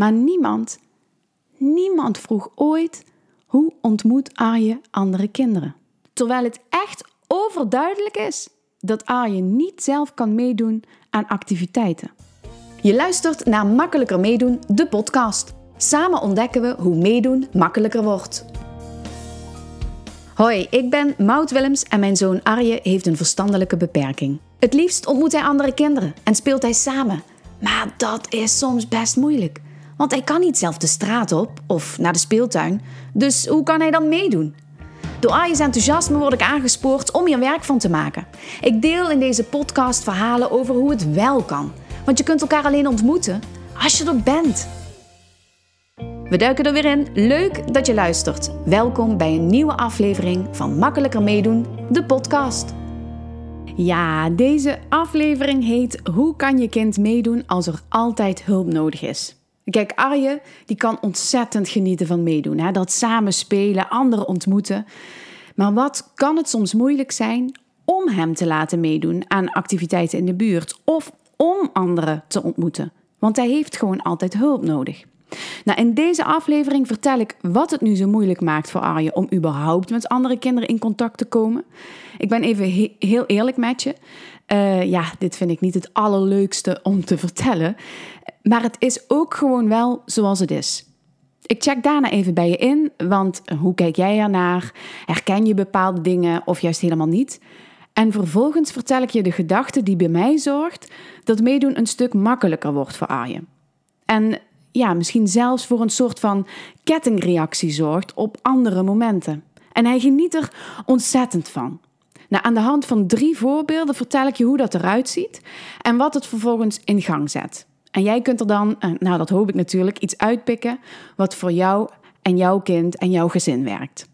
Maar niemand, niemand vroeg ooit hoe ontmoet Arje andere kinderen. Terwijl het echt overduidelijk is dat Arje niet zelf kan meedoen aan activiteiten. Je luistert naar Makkelijker Meedoen, de podcast. Samen ontdekken we hoe meedoen makkelijker wordt. Hoi, ik ben Maud Willems en mijn zoon Arje heeft een verstandelijke beperking. Het liefst ontmoet hij andere kinderen en speelt hij samen. Maar dat is soms best moeilijk. Want hij kan niet zelf de straat op of naar de speeltuin. Dus hoe kan hij dan meedoen? Door Arje's enthousiasme word ik aangespoord om hier werk van te maken. Ik deel in deze podcast verhalen over hoe het wel kan. Want je kunt elkaar alleen ontmoeten als je er bent. We duiken er weer in. Leuk dat je luistert. Welkom bij een nieuwe aflevering van Makkelijker Meedoen, de podcast. Ja, deze aflevering heet Hoe kan je kind meedoen als er altijd hulp nodig is? Kijk, Arje die kan ontzettend genieten van meedoen. Hè? Dat samen spelen, anderen ontmoeten. Maar wat kan het soms moeilijk zijn om hem te laten meedoen aan activiteiten in de buurt of om anderen te ontmoeten? Want hij heeft gewoon altijd hulp nodig. Nou, in deze aflevering vertel ik wat het nu zo moeilijk maakt voor Arje om überhaupt met andere kinderen in contact te komen. Ik ben even heel eerlijk met je. Uh, ja, dit vind ik niet het allerleukste om te vertellen. Maar het is ook gewoon wel zoals het is. Ik check daarna even bij je in, want hoe kijk jij ernaar? Herken je bepaalde dingen of juist helemaal niet? En vervolgens vertel ik je de gedachte die bij mij zorgt dat meedoen een stuk makkelijker wordt voor Arjen. En ja, misschien zelfs voor een soort van kettingreactie zorgt op andere momenten. En hij geniet er ontzettend van. Nou, aan de hand van drie voorbeelden vertel ik je hoe dat eruit ziet en wat het vervolgens in gang zet. En jij kunt er dan, eh, nou dat hoop ik natuurlijk, iets uitpikken wat voor jou en jouw kind en jouw gezin werkt.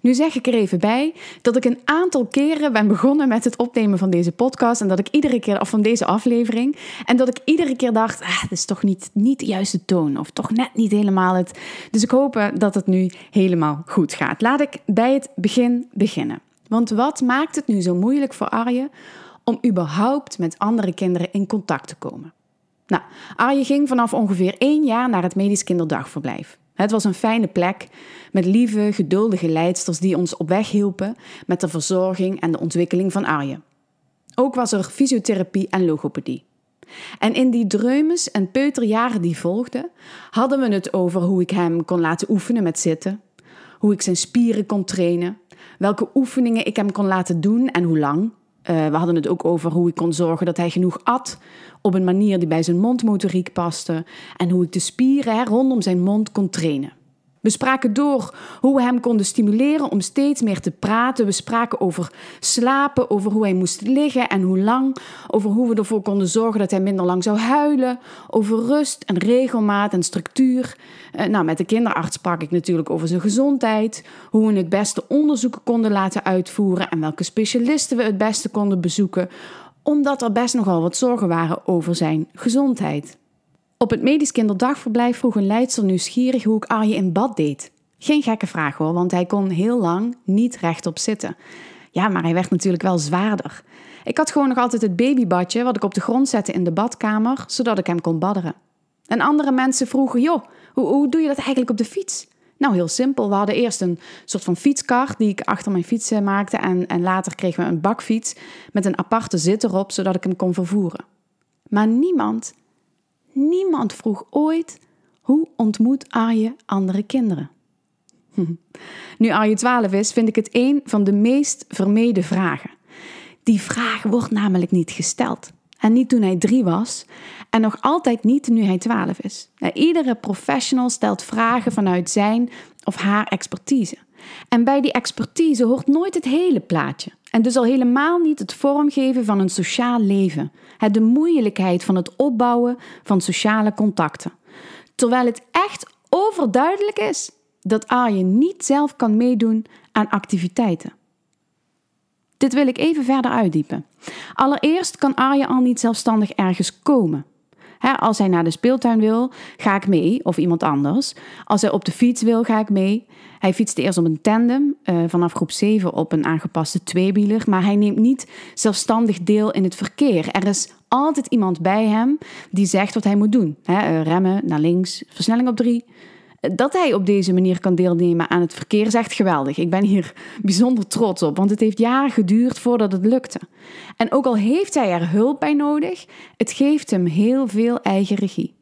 Nu zeg ik er even bij dat ik een aantal keren ben begonnen met het opnemen van deze podcast. En dat ik iedere keer, of van deze aflevering. En dat ik iedere keer dacht: ah, dit is toch niet, niet de juiste toon. Of toch net niet helemaal het. Dus ik hoop dat het nu helemaal goed gaat. Laat ik bij het begin beginnen. Want wat maakt het nu zo moeilijk voor Arje om überhaupt met andere kinderen in contact te komen? Nou, Arje ging vanaf ongeveer één jaar naar het medisch kinderdagverblijf. Het was een fijne plek met lieve, geduldige leidsters die ons op weg hielpen met de verzorging en de ontwikkeling van Arje. Ook was er fysiotherapie en logopedie. En in die dreumes en peuterjaren die volgden, hadden we het over hoe ik hem kon laten oefenen met zitten, hoe ik zijn spieren kon trainen, welke oefeningen ik hem kon laten doen en hoe lang. Uh, we hadden het ook over hoe ik kon zorgen dat hij genoeg at op een manier die bij zijn mondmotoriek paste en hoe ik de spieren rondom zijn mond kon trainen. We spraken door hoe we hem konden stimuleren om steeds meer te praten. We spraken over slapen, over hoe hij moest liggen en hoe lang. Over hoe we ervoor konden zorgen dat hij minder lang zou huilen. Over rust en regelmaat en structuur. Eh, nou, met de kinderarts sprak ik natuurlijk over zijn gezondheid. Hoe we het beste onderzoeken konden laten uitvoeren en welke specialisten we het beste konden bezoeken. Omdat er best nogal wat zorgen waren over zijn gezondheid. Op het medisch kinderdagverblijf vroeg een leidster nieuwsgierig hoe ik Arje in bad deed. Geen gekke vraag hoor, want hij kon heel lang niet rechtop zitten. Ja, maar hij werd natuurlijk wel zwaarder. Ik had gewoon nog altijd het babybadje wat ik op de grond zette in de badkamer, zodat ik hem kon badderen. En andere mensen vroegen, joh, hoe, hoe doe je dat eigenlijk op de fiets? Nou, heel simpel. We hadden eerst een soort van fietskar die ik achter mijn fiets maakte. En, en later kregen we een bakfiets met een aparte zit erop, zodat ik hem kon vervoeren. Maar niemand Niemand vroeg ooit hoe ontmoet Arje andere kinderen. Nu Arje 12 is, vind ik het een van de meest vermeden vragen. Die vraag wordt namelijk niet gesteld. En niet toen hij drie was en nog altijd niet nu hij 12 is. Nou, iedere professional stelt vragen vanuit zijn of haar expertise. En bij die expertise hoort nooit het hele plaatje. En dus al helemaal niet het vormgeven van een sociaal leven. De moeilijkheid van het opbouwen van sociale contacten. Terwijl het echt overduidelijk is dat Arje niet zelf kan meedoen aan activiteiten. Dit wil ik even verder uitdiepen. Allereerst kan Arje al niet zelfstandig ergens komen. Als hij naar de speeltuin wil, ga ik mee, of iemand anders. Als hij op de fiets wil, ga ik mee. Hij fietste eerst op een tandem, uh, vanaf groep 7 op een aangepaste tweewieler, maar hij neemt niet zelfstandig deel in het verkeer. Er is altijd iemand bij hem die zegt wat hij moet doen. Eh, remmen, naar links, versnelling op 3 dat hij op deze manier kan deelnemen aan het verkeer is echt geweldig. Ik ben hier bijzonder trots op, want het heeft jaren geduurd voordat het lukte. En ook al heeft hij er hulp bij nodig, het geeft hem heel veel eigen regie.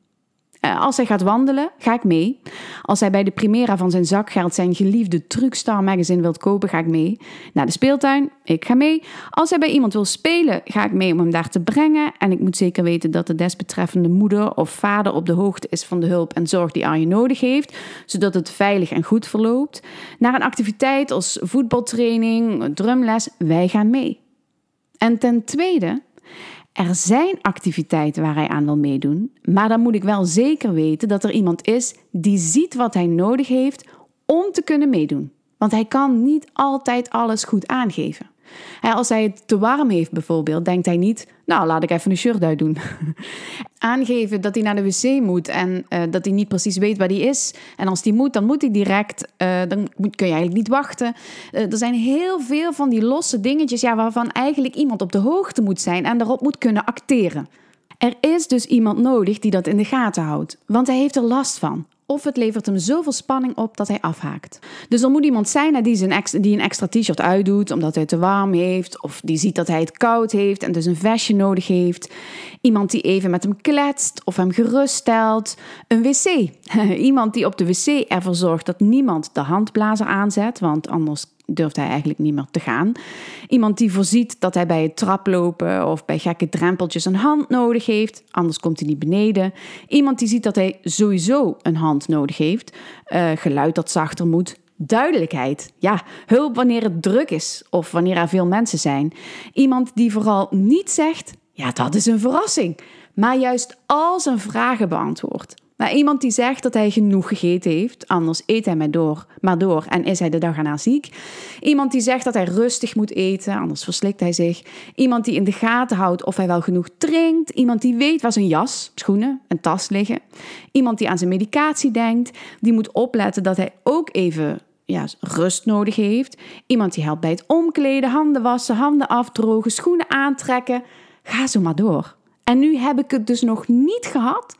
Eh, als hij gaat wandelen, ga ik mee. Als hij bij de Primera van zijn zakgeld zijn geliefde Truckstar magazine wilt kopen, ga ik mee. Naar de speeltuin, ik ga mee. Als hij bij iemand wil spelen, ga ik mee om hem daar te brengen. En ik moet zeker weten dat de desbetreffende moeder of vader op de hoogte is van de hulp en zorg die Arjen nodig heeft, zodat het veilig en goed verloopt. Naar een activiteit als voetbaltraining, drumles, wij gaan mee. En ten tweede, er zijn activiteiten waar hij aan wil meedoen, maar dan moet ik wel zeker weten dat er iemand is die ziet wat hij nodig heeft om te kunnen meedoen. Want hij kan niet altijd alles goed aangeven. Als hij het te warm heeft bijvoorbeeld, denkt hij niet, nou laat ik even een shirt uitdoen. Aangeven dat hij naar de wc moet en uh, dat hij niet precies weet waar hij is. En als hij moet, dan moet hij direct. Uh, dan moet, kun je eigenlijk niet wachten. Uh, er zijn heel veel van die losse dingetjes ja, waarvan eigenlijk iemand op de hoogte moet zijn en daarop moet kunnen acteren. Er is dus iemand nodig die dat in de gaten houdt, want hij heeft er last van of het levert hem zoveel spanning op dat hij afhaakt. Dus er moet iemand zijn die, zijn extra, die een extra t-shirt uitdoet omdat hij te warm heeft, of die ziet dat hij het koud heeft en dus een vestje nodig heeft. Iemand die even met hem kletst of hem geruststelt. Een wc. iemand die op de wc ervoor zorgt dat niemand de handblazer aanzet, want anders durft hij eigenlijk niet meer te gaan. Iemand die voorziet dat hij bij het traplopen of bij gekke drempeltjes een hand nodig heeft, anders komt hij niet beneden. Iemand die ziet dat hij sowieso een hand nodig heeft, uh, geluid dat zachter moet. Duidelijkheid. Ja, hulp wanneer het druk is of wanneer er veel mensen zijn. Iemand die vooral niet zegt: ja, dat is een verrassing, maar juist al zijn vragen beantwoordt. Maar iemand die zegt dat hij genoeg gegeten heeft, anders eet hij maar door, maar door en is hij de dag erna ziek. Iemand die zegt dat hij rustig moet eten, anders verslikt hij zich. Iemand die in de gaten houdt of hij wel genoeg drinkt. Iemand die weet waar zijn jas, schoenen en tas liggen. Iemand die aan zijn medicatie denkt. Die moet opletten dat hij ook even ja, rust nodig heeft. Iemand die helpt bij het omkleden, handen wassen, handen afdrogen, schoenen aantrekken. Ga zo maar door. En nu heb ik het dus nog niet gehad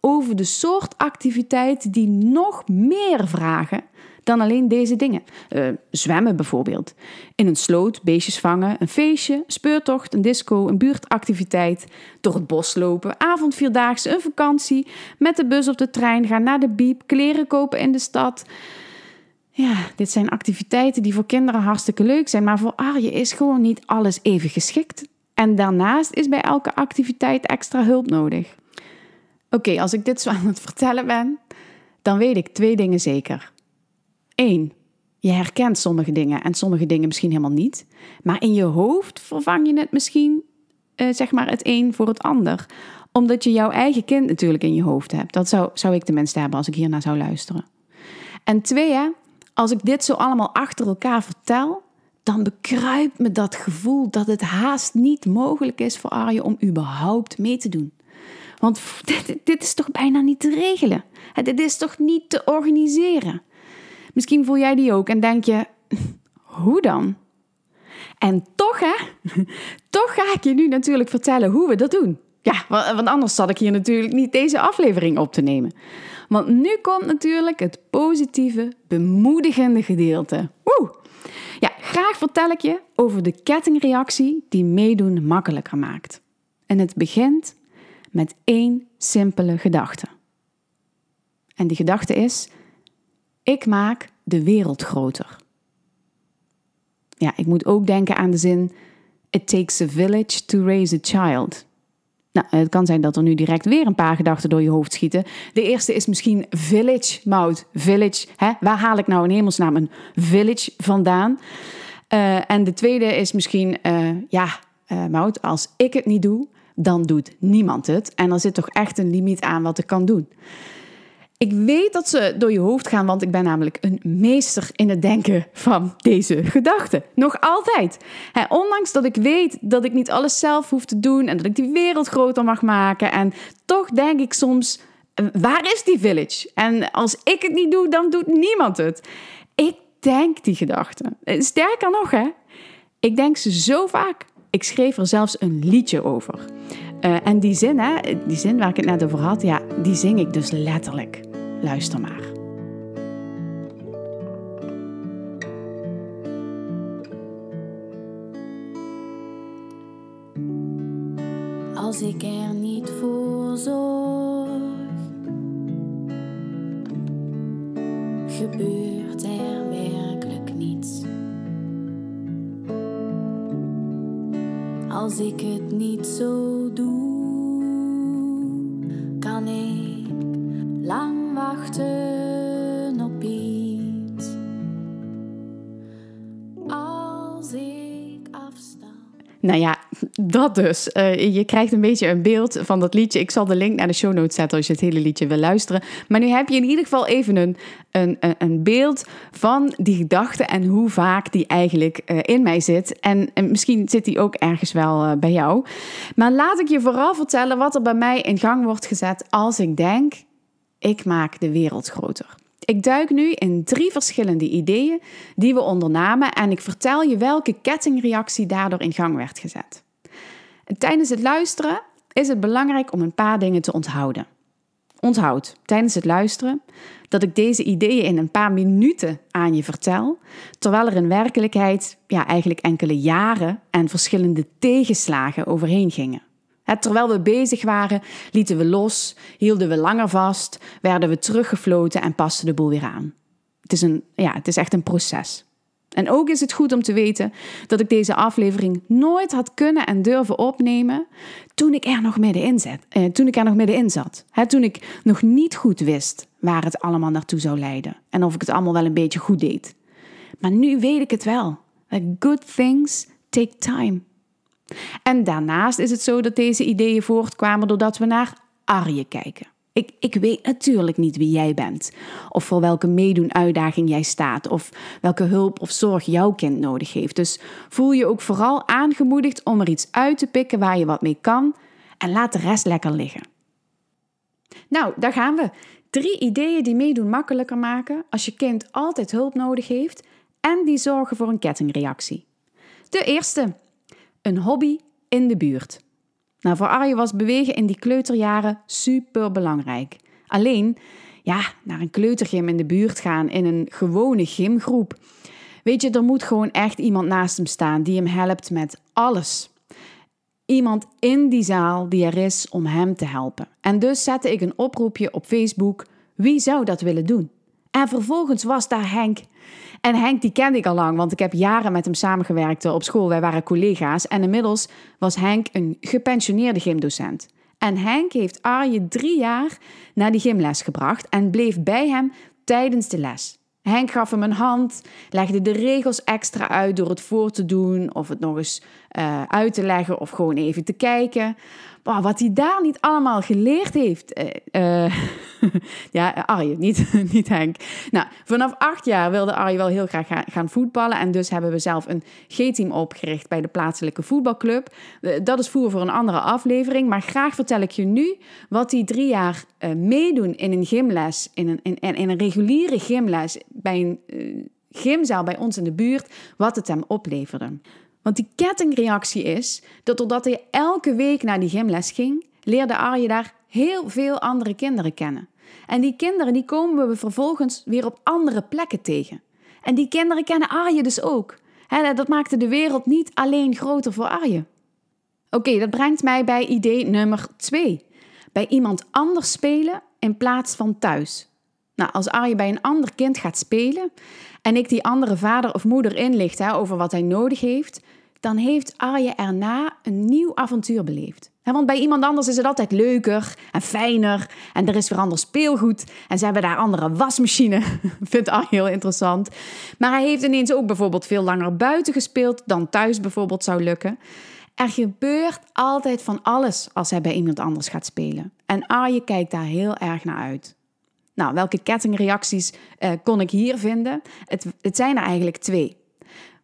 over de soort activiteiten die nog meer vragen dan alleen deze dingen. Uh, zwemmen bijvoorbeeld. In een sloot, beestjes vangen, een feestje, speurtocht, een disco, een buurtactiviteit, door het bos lopen, avondvierdaagse, een vakantie, met de bus of de trein gaan naar de biep, kleren kopen in de stad. Ja, dit zijn activiteiten die voor kinderen hartstikke leuk zijn, maar voor Arje is gewoon niet alles even geschikt. En daarnaast is bij elke activiteit extra hulp nodig. Oké, als ik dit zo aan het vertellen ben, dan weet ik twee dingen zeker. Eén, je herkent sommige dingen en sommige dingen misschien helemaal niet. Maar in je hoofd vervang je het misschien, uh, zeg maar, het een voor het ander. Omdat je jouw eigen kind natuurlijk in je hoofd hebt. Dat zou, zou ik tenminste hebben als ik hiernaar zou luisteren. En twee, als ik dit zo allemaal achter elkaar vertel, dan bekruipt me dat gevoel dat het haast niet mogelijk is voor Arje om überhaupt mee te doen. Want dit, is toch bijna niet te regelen? Dit is toch niet te organiseren? Misschien voel jij die ook en denk je, hoe dan? En toch, hè? Toch ga ik je nu natuurlijk vertellen hoe we dat doen. Ja, want anders zat ik hier natuurlijk niet deze aflevering op te nemen. Want nu komt natuurlijk het positieve, bemoedigende gedeelte. Woe! Ja, graag vertel ik je over de kettingreactie die meedoen makkelijker maakt. En het begint met één simpele gedachte. En die gedachte is: ik maak de wereld groter. Ja, ik moet ook denken aan de zin: It takes a village to raise a child. Nou, het kan zijn dat er nu direct weer een paar gedachten door je hoofd schieten. De eerste is misschien village, Mout. Village, hè? waar haal ik nou in hemelsnaam een village vandaan? Uh, en de tweede is misschien, uh, ja, uh, Mout, als ik het niet doe, dan doet niemand het. En er zit toch echt een limiet aan wat ik kan doen. Ik weet dat ze door je hoofd gaan, want ik ben namelijk een meester in het denken van deze gedachten. Nog altijd. ondanks dat ik weet dat ik niet alles zelf hoef te doen en dat ik die wereld groter mag maken. En toch denk ik soms, waar is die village? En als ik het niet doe, dan doet niemand het. Ik denk die gedachten. Sterker nog, hè. Ik denk ze zo vaak. Ik schreef er zelfs een liedje over. Uh, en die zin, hè, die zin waar ik het net over had, ja, die zing ik dus letterlijk. Luister maar. Als ik Nou ja, dat dus. Uh, je krijgt een beetje een beeld van dat liedje. Ik zal de link naar de show notes zetten als je het hele liedje wil luisteren. Maar nu heb je in ieder geval even een, een, een beeld van die gedachte en hoe vaak die eigenlijk uh, in mij zit. En, en, misschien zit die ook ergens wel uh, bij jou. Maar laat ik je vooral vertellen wat er bij mij in gang wordt gezet als ik denk: ik maak de wereld groter. Ik duik nu in drie verschillende ideeën die we ondernamen en ik vertel je welke kettingreactie daardoor in gang werd gezet. tijdens het luisteren is het belangrijk om een paar dingen te onthouden. Onthoud tijdens het luisteren dat ik deze ideeën in een paar minuten aan je vertel, terwijl er in werkelijkheid ja, eigenlijk enkele jaren en verschillende tegenslagen overheen gingen terwijl we bezig waren, lieten we los, hielden we langer vast, werden we teruggefloten en pasten de boel weer aan. Het is, een, ja, het is echt een proces. En ook is het goed om te weten dat ik deze aflevering nooit had kunnen en durven opnemen toen ik er nog middenin zat. Eh, toen ik er nog middenin zat. toen ik nog niet goed wist waar het allemaal naartoe zou leiden en of ik het allemaal wel een beetje goed deed. Maar nu weet ik het wel. good things take time. En daarnaast is het zo dat deze ideeën voortkwamen doordat we naar Arje kijken. Ik, ik weet natuurlijk niet wie jij bent, of voor welke meedoen-uitdaging jij staat, of welke hulp of zorg jouw kind nodig heeft. Dus voel je ook vooral aangemoedigd om er iets uit te pikken waar je wat mee kan en laat de rest lekker liggen. Nou, daar gaan we. Drie ideeën die meedoen makkelijker maken als je kind altijd hulp nodig heeft en die zorgen voor een kettingreactie. De eerste, een hobby in de buurt. Nou, voor Arje was bewegen in die kleuterjaren super belangrijk. Alleen, ja, naar een kleutergym in de buurt gaan in een gewone gymgroep. Weet je, er moet gewoon echt iemand naast hem staan die hem helpt met alles. Iemand in die zaal die er is om hem te helpen. En dus zette ik een oproepje op Facebook: wie zou dat willen doen? En vervolgens was daar Henk. En Henk, die kende ik al lang, want ik heb jaren met hem samengewerkt op school. Wij waren collega's. En inmiddels was Henk een gepensioneerde gymdocent. En Henk heeft Arje drie jaar naar die gymles gebracht en bleef bij hem tijdens de les. Henk gaf hem een hand, legde de regels extra uit door het voor te doen of het nog eens uh, uit te leggen of gewoon even te kijken wat hij daar niet allemaal geleerd heeft. Uh, ja, Arje, niet, niet Henk. Nou, vanaf acht jaar wilde Arje wel heel graag gaan, voetballen. En dus hebben we zelf een G-team opgericht bij de plaatselijke voetbalclub. Uh, dat is voer voor een andere aflevering. Maar graag vertel ik je nu wat die drie jaar meedoen in een gymles, in een, in, in een reguliere gymles bij een gymzaal bij ons in de buurt, wat het hem opleverde. Want die kettingreactie is dat doordat hij elke week naar die gymles ging, leerde Arje daar heel veel andere kinderen kennen. En die kinderen die komen we vervolgens weer op andere plekken tegen. En die kinderen kennen Arje dus ook. dat maakte de wereld niet alleen groter voor Arje. Oké, dat brengt mij bij idee nummer twee. Bij iemand anders spelen in plaats van thuis. Nou, als Arje bij een ander kind gaat spelen en ik die andere vader of moeder inlicht over wat hij nodig heeft, dan heeft Arje erna een nieuw avontuur beleefd. Want bij iemand anders is het altijd leuker en fijner en er is weer ander speelgoed en ze hebben daar andere wasmachine. Vindt Arje heel interessant. Maar hij heeft ineens ook bijvoorbeeld veel langer buiten gespeeld dan thuis bijvoorbeeld zou lukken. Er gebeurt altijd van alles als hij bij iemand anders gaat spelen. En Arje kijkt daar heel erg naar uit. Nou, welke kettingreacties uh, kon ik hier vinden? Het, het zijn er eigenlijk twee.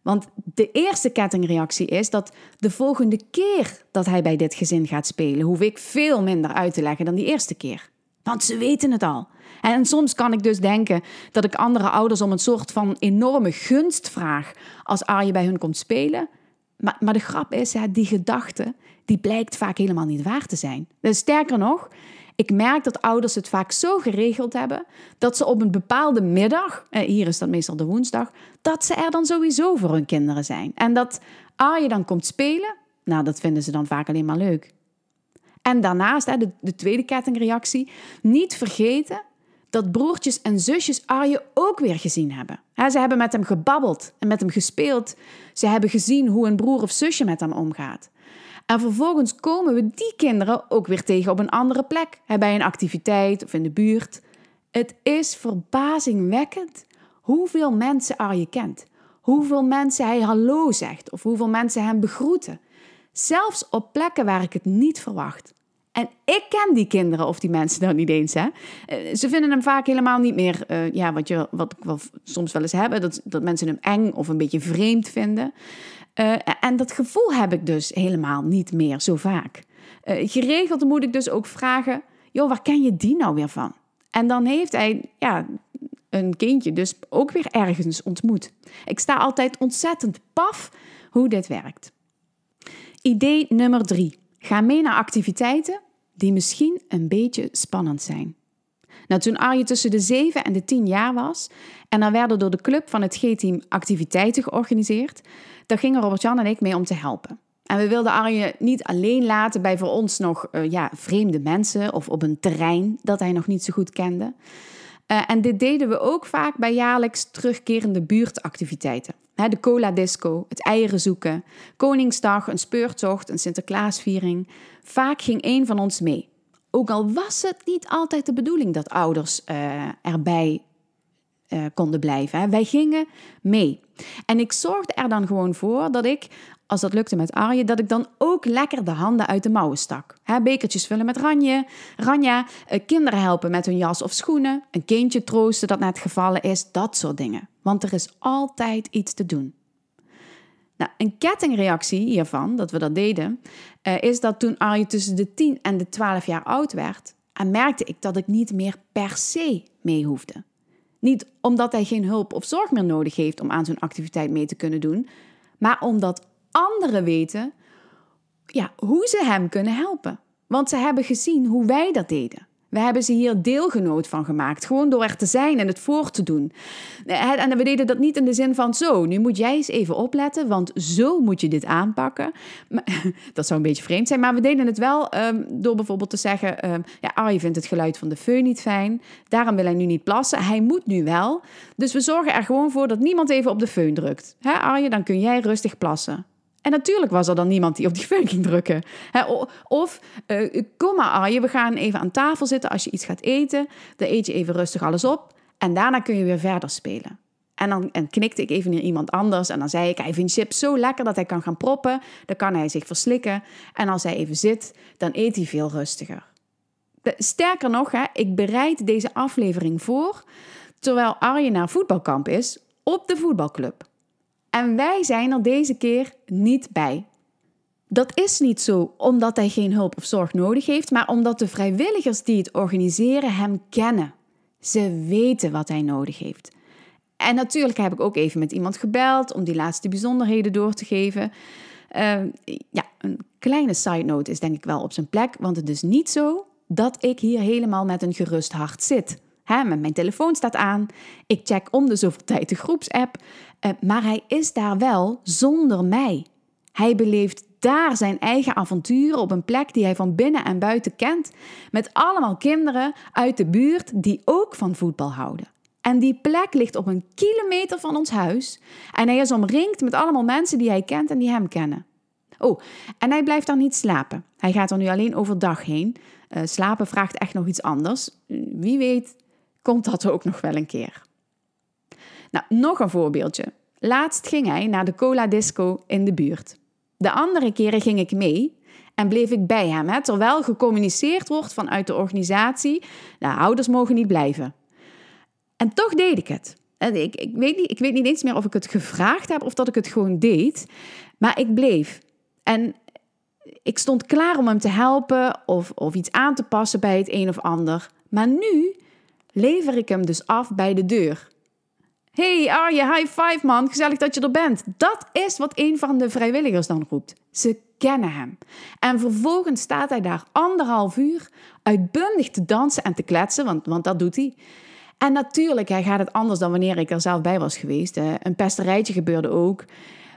Want de eerste kettingreactie is dat de volgende keer dat hij bij dit gezin gaat spelen, hoef ik veel minder uit te leggen dan die eerste keer. Want ze weten het al. En soms kan ik dus denken dat ik andere ouders om een soort van enorme gunst vraag als Arje bij hun komt spelen. Maar, maar de grap is, die gedachte, die blijkt vaak helemaal niet waar te zijn. Dus sterker nog, ik merk dat ouders het vaak zo geregeld hebben dat ze op een bepaalde middag, eh, hier is dat meestal de woensdag, dat ze er dan sowieso voor hun kinderen zijn. En dat Arje dan komt spelen, nou dat vinden ze dan vaak alleen maar leuk. En daarnaast, de, de tweede kettingreactie, niet vergeten dat broertjes en zusjes Arje ook weer gezien hebben. ze hebben met hem gebabbeld en met hem gespeeld. Ze hebben gezien hoe een broer of zusje met hem omgaat. En vervolgens komen we die kinderen ook weer tegen op een andere plek, bij een activiteit of in de buurt. Het is verbazingwekkend hoeveel mensen Arje kent. Hoeveel mensen hij hallo zegt of hoeveel mensen hem begroeten. Zelfs op plekken waar ik het niet verwacht. En ik ken die kinderen of die mensen dan niet eens. Hè. Eh, ze vinden hem vaak helemaal niet meer, uh, ja, wat, je, wat soms wel eens hebben, dat, dat mensen hem eng of een beetje vreemd vinden. Uh, en dat gevoel heb ik dus helemaal niet meer zo vaak. Uh, geregeld moet ik dus ook vragen, joh, waar ken je die nou weer van? En dan heeft hij, ja, een kindje dus ook weer ergens ontmoet. Ik sta altijd ontzettend paf hoe dit werkt. Idee nummer drie. Ga mee naar activiteiten die misschien een beetje spannend zijn. Nou, toen Arje tussen de 7 en de 10 jaar was en er werden door de club van het G-team activiteiten georganiseerd, daar gingen Robert-Jan en ik mee om te helpen. En we wilden Arje niet alleen laten bij voor ons nog uh, ja, vreemde mensen of op een terrein dat hij nog niet zo goed kende. Uh, en dit deden we ook vaak bij jaarlijks terugkerende buurtactiviteiten. de cola disco, het eieren zoeken, Koningsdag, een speurtocht, een Sinterklaasviering. Vaak ging één van ons mee. Ook al was het niet altijd de bedoeling dat ouders uh, erbij uh, konden blijven. Hè. Wij gingen mee. En ik zorgde er dan gewoon voor dat ik, als dat lukte met Arje, dat ik dan ook lekker de handen uit de mouwen stak. Hè, bekertjes vullen met ranje, ranja, uh, kinderen helpen met hun jas of schoenen, een kindje troosten dat net gevallen is, dat soort dingen. Want er is altijd iets te doen. Nou, een kettingreactie hiervan, dat we dat deden, uh, is dat toen Arje tussen de 10 en de 12 jaar oud werd, en merkte ik dat ik niet meer per se mee hoefde. Niet omdat hij geen hulp of zorg meer nodig heeft om aan zo'n activiteit mee te kunnen doen, maar omdat anderen weten ja, hoe ze hem kunnen helpen. Want ze hebben gezien hoe wij dat deden. We hebben ze hier deelgenoot van gemaakt, gewoon door er te zijn en het voor te doen. Eh, en we deden dat niet in de zin van zo, nu moet jij eens even opletten, want zo moet je dit aanpakken. Dat zou een beetje vreemd zijn, maar we deden het wel um, door bijvoorbeeld te zeggen, um, ja, Arje vindt het geluid van de föhn niet fijn, daarom wil hij nu niet plassen, hij moet nu wel. Dus we zorgen er gewoon voor dat niemand even op de föhn drukt. Hè, Arje, dan kun jij rustig plassen. En natuurlijk was er dan niemand die op die föhn ging drukken. of, uh, kom maar Arje, we gaan even aan tafel zitten als je iets gaat eten. Dan eet je even rustig alles op. En daarna kun je weer verder spelen. En dan en knikte ik even naar iemand anders en dan zei ik, hij vindt chips zo lekker dat hij kan gaan proppen. Dan kan hij zich verslikken. En als hij even zit, dan eet hij veel rustiger. sterker nog, ik bereid deze aflevering voor terwijl Arje naar voetbalkamp is op de voetbalclub. En wij zijn er deze keer niet bij. Dat is niet zo omdat hij geen hulp of zorg nodig heeft, maar omdat de vrijwilligers die het organiseren hem kennen. Ze weten wat hij nodig heeft. En natuurlijk heb ik ook even met iemand gebeld om die laatste bijzonderheden door te geven. Uh, ja, een kleine side note is denk ik wel op zijn plek, want het is niet zo dat ik hier helemaal met een gerust hart zit. Hè, mijn telefoon staat aan. Ik check om de zoveel tijd de groepsapp. Uh, maar hij is daar wel zonder mij. Hij beleeft daar zijn eigen avonturen op een plek die hij van binnen en buiten kent. Met allemaal kinderen uit de buurt die ook van voetbal houden. En die plek ligt op een kilometer van ons huis. En hij is omringd met allemaal mensen die hij kent en die hem kennen. Oh, en hij blijft daar niet slapen. Hij gaat er nu alleen overdag heen. Uh, slapen vraagt echt nog iets anders. Wie weet komt dat ook nog wel een keer. Nou, nog een voorbeeldje. Laatst ging hij naar de cola disco in de buurt. De andere keren ging ik mee en bleef ik bij hem, hè, terwijl gecommuniceerd wordt vanuit de organisatie, de ouders mogen niet blijven. En toch deed ik het. En ik, ik, weet niet, ik weet niet eens meer of ik het gevraagd heb of dat ik het gewoon deed. Maar ik bleef. En ik stond klaar om hem te helpen of, of iets aan te passen bij het een of ander. Maar nu lever ik hem dus af bij de deur. Hey Arje, high five man, gezellig dat je er bent. Dat is wat een van de vrijwilligers dan roept. Ze kennen hem. En vervolgens staat hij daar anderhalf uur uitbundig te dansen en te kletsen, want, want dat doet hij. En natuurlijk, hij gaat het anders dan wanneer ik er zelf bij was geweest. Een pesterijtje gebeurde ook.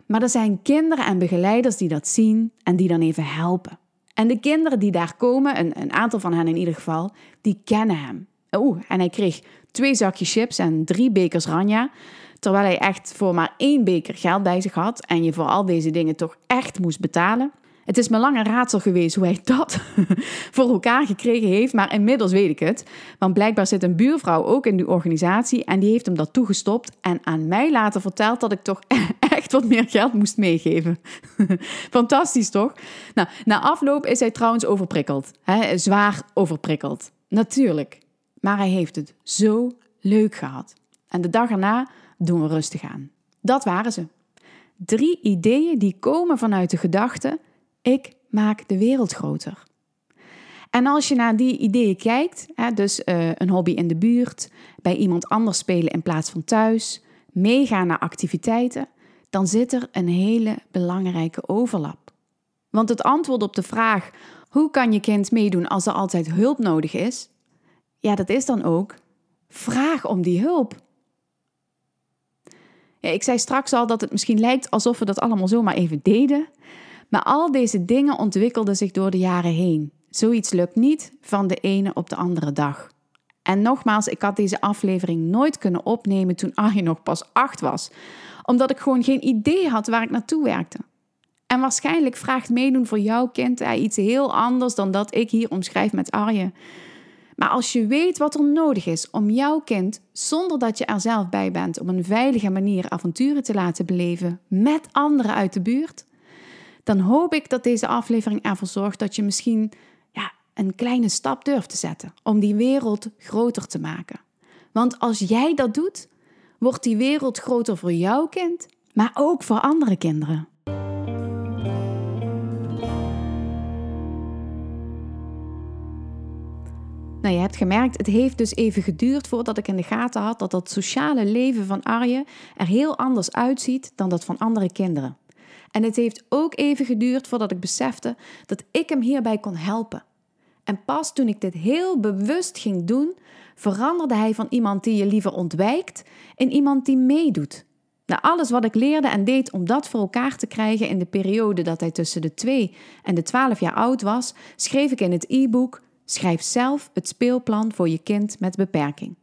Maar er zijn kinderen en begeleiders die dat zien en die dan even helpen. En de kinderen die daar komen, een, een aantal van hen in ieder geval, die kennen hem. Oeh, en hij kreeg twee zakjes chips en drie bekers ranja. Terwijl hij echt voor maar één beker geld bij zich had en je voor al deze dingen toch echt moest betalen. Het is me lang een raadsel geweest hoe hij dat voor elkaar gekregen heeft, maar inmiddels weet ik het. Want blijkbaar zit een buurvrouw ook in die organisatie en die heeft hem dat toegestopt en aan mij later verteld dat ik toch echt wat meer geld moest meegeven. Fantastisch toch? Nou, na afloop is hij trouwens overprikkeld. Hè? Zwaar overprikkeld. Natuurlijk. Maar hij heeft het zo leuk gehad. En de dag erna doen we rustig aan. Dat waren ze. Drie ideeën die komen vanuit de gedachte: ik maak de wereld groter. En als je naar die ideeën kijkt, dus uh, een hobby in de buurt, bij iemand anders spelen in plaats van thuis, meegaan naar activiteiten, dan zit er een hele belangrijke overlap. Want het antwoord op de vraag: hoe kan je kind meedoen als er altijd hulp nodig is? Ja, dat is dan ook vraag om die hulp. Ja, ik zei straks al dat het misschien lijkt alsof we dat allemaal zomaar even deden. Maar al deze dingen ontwikkelden zich door de jaren heen. Zoiets lukt niet van de ene op de andere dag. En nogmaals, ik had deze aflevering nooit kunnen opnemen toen Arjen nog pas acht was, omdat ik gewoon geen idee had waar ik naartoe werkte. En waarschijnlijk vraagt meedoen voor jouw kind iets heel anders dan dat ik hier omschrijf met Arjen. Maar als je weet wat er nodig is om jouw kind, zonder dat je er zelf bij bent, op een veilige manier avonturen te laten beleven met anderen uit de buurt, dan hoop ik dat deze aflevering ervoor zorgt dat je misschien ja, een kleine stap durft te zetten om die wereld groter te maken. Want als jij dat doet, wordt die wereld groter voor jouw kind, maar ook voor andere kinderen. Nou, je hebt gemerkt, het heeft dus even geduurd voordat ik in de gaten had dat dat sociale leven van Arje er heel anders uitziet dan dat van andere kinderen. En het heeft ook even geduurd voordat ik besefte dat ik hem hierbij kon helpen. En pas toen ik dit heel bewust ging doen, veranderde hij van iemand die je liever ontwijkt in iemand die meedoet. Na alles wat ik leerde en deed om dat voor elkaar te krijgen in de periode dat hij tussen de 2 en de 12 jaar oud was, schreef ik in het e-book Schrijf zelf het speelplan voor je kind met beperking.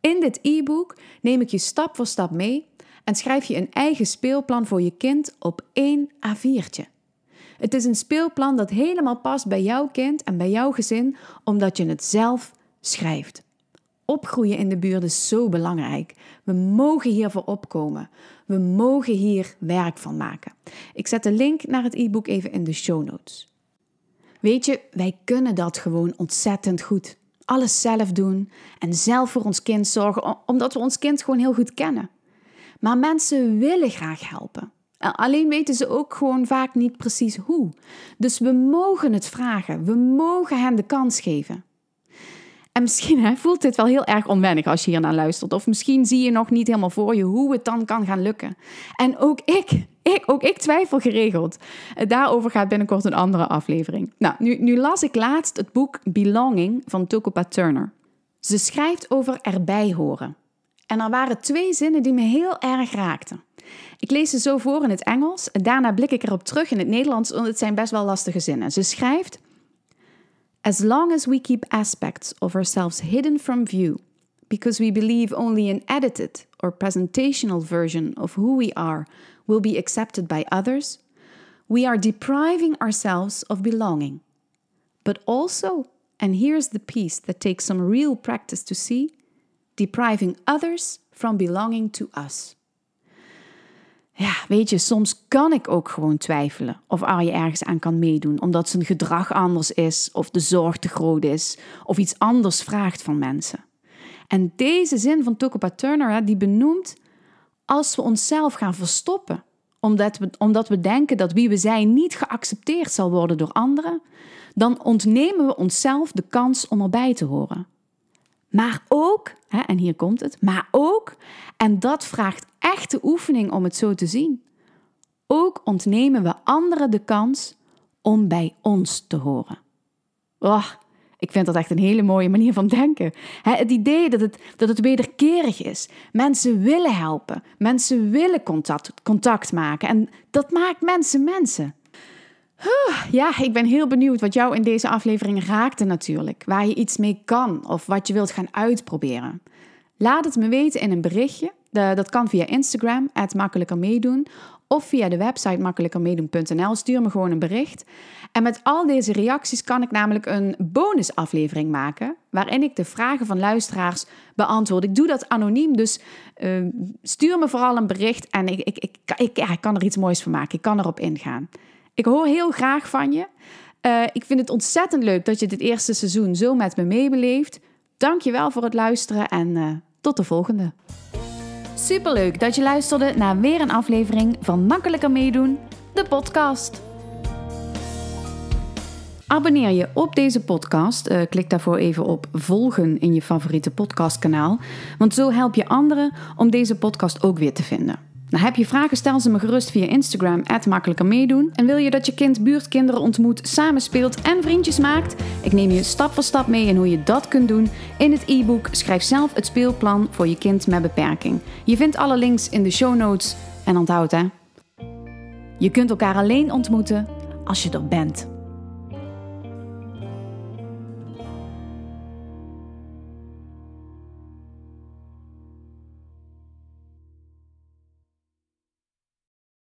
In dit e-book neem ik je stap voor stap mee en schrijf je een eigen speelplan voor je kind op één A4'tje. Het is een speelplan dat helemaal past bij jouw kind en bij jouw gezin, omdat je het zelf schrijft. Opgroeien in de buurt is zo belangrijk. We mogen hiervoor opkomen. We mogen hier werk van maken. Ik zet de link naar het e-book even in de show notes. Weet je, wij kunnen dat gewoon ontzettend goed. Alles zelf doen en zelf voor ons kind zorgen, omdat we ons kind gewoon heel goed kennen. Maar mensen willen graag helpen. Alleen weten ze ook gewoon vaak niet precies hoe. Dus we mogen het vragen. We mogen hen de kans geven. En misschien voelt dit wel heel erg onwennig als je hier naar luistert. Of misschien zie je nog niet helemaal voor je hoe het dan kan gaan lukken. En ook ik, ik, ook ik twijfel geregeld. Daarover gaat binnenkort een andere aflevering. Nou, nu, nu las ik laatst het boek Belonging van Tokopa Turner. Ze schrijft over erbij horen. En er waren twee zinnen die me heel erg raakten. Ik lees ze zo voor in het Engels en daarna blik ik erop terug in het Nederlands, want het zijn best wel lastige zinnen. Ze schrijft: As long as we keep aspects of ourselves hidden from view, because we believe only an edited or presentational version of who we are will be accepted by others, we are depriving ourselves of belonging. But also, and here's the piece that takes some real practice to see, depriving others from belonging to us. Ja, weet je, soms kan ik ook gewoon twijfelen of Arje ergens aan kan meedoen, omdat zijn gedrag anders is, of de zorg te groot is, of iets anders vraagt van mensen. En deze zin van Tokopa Turner, die benoemt als we onszelf gaan verstoppen, omdat we, omdat we denken dat wie we zijn niet geaccepteerd zal worden door anderen, dan ontnemen we onszelf de kans om erbij te horen. Maar ook, hè, en hier komt het, maar ook, en dat vraagt echte oefening om het zo te zien, ook ontnemen we anderen de kans om bij ons te horen. Oh, ik vind dat echt een hele mooie manier van denken. Het idee dat het, dat het wederkerig is. Mensen willen helpen. Mensen willen contact, contact maken. En dat maakt mensen mensen. Ja, ik ben heel benieuwd wat jou in deze aflevering raakte natuurlijk. Waar je iets mee kan of wat je wilt gaan uitproberen. Laat het me weten in een berichtje. Dat kan via Instagram, makkelijker meedoen of via de website makkelijkermeedoen.nl. Stuur me gewoon een bericht. En met al deze reacties kan ik namelijk een bonusaflevering maken. Waarin ik de vragen van luisteraars beantwoord. Ik doe dat anoniem, dus uh, stuur me vooral een bericht. En ik, ik, ik, ik, kan er iets moois van maken. Ik kan erop ingaan. Ik hoor heel graag van je. Uh, ik vind het ontzettend leuk dat je dit eerste seizoen zo met me meebeleeft. Dank je wel voor het luisteren en uh, tot de volgende. Superleuk dat je luisterde naar weer een aflevering van Makkelijker Meedoen, de podcast. Abonneer je op deze podcast. Uh, klik daarvoor even op volgen in je favoriete podcastkanaal. Want zo help je anderen om deze podcast ook weer te vinden. Nou, heb je vragen, stel ze me gerust via Instagram, makkelijker meedoen. En wil je dat je kind buurtkinderen ontmoet, samenspeelt en vriendjes maakt? Ik neem je stap voor stap mee in hoe je dat kunt doen in het e-book Schrijf zelf het speelplan voor je kind met beperking. Je vindt alle links in de show notes. En onthoud hè, je kunt elkaar alleen ontmoeten als je er bent.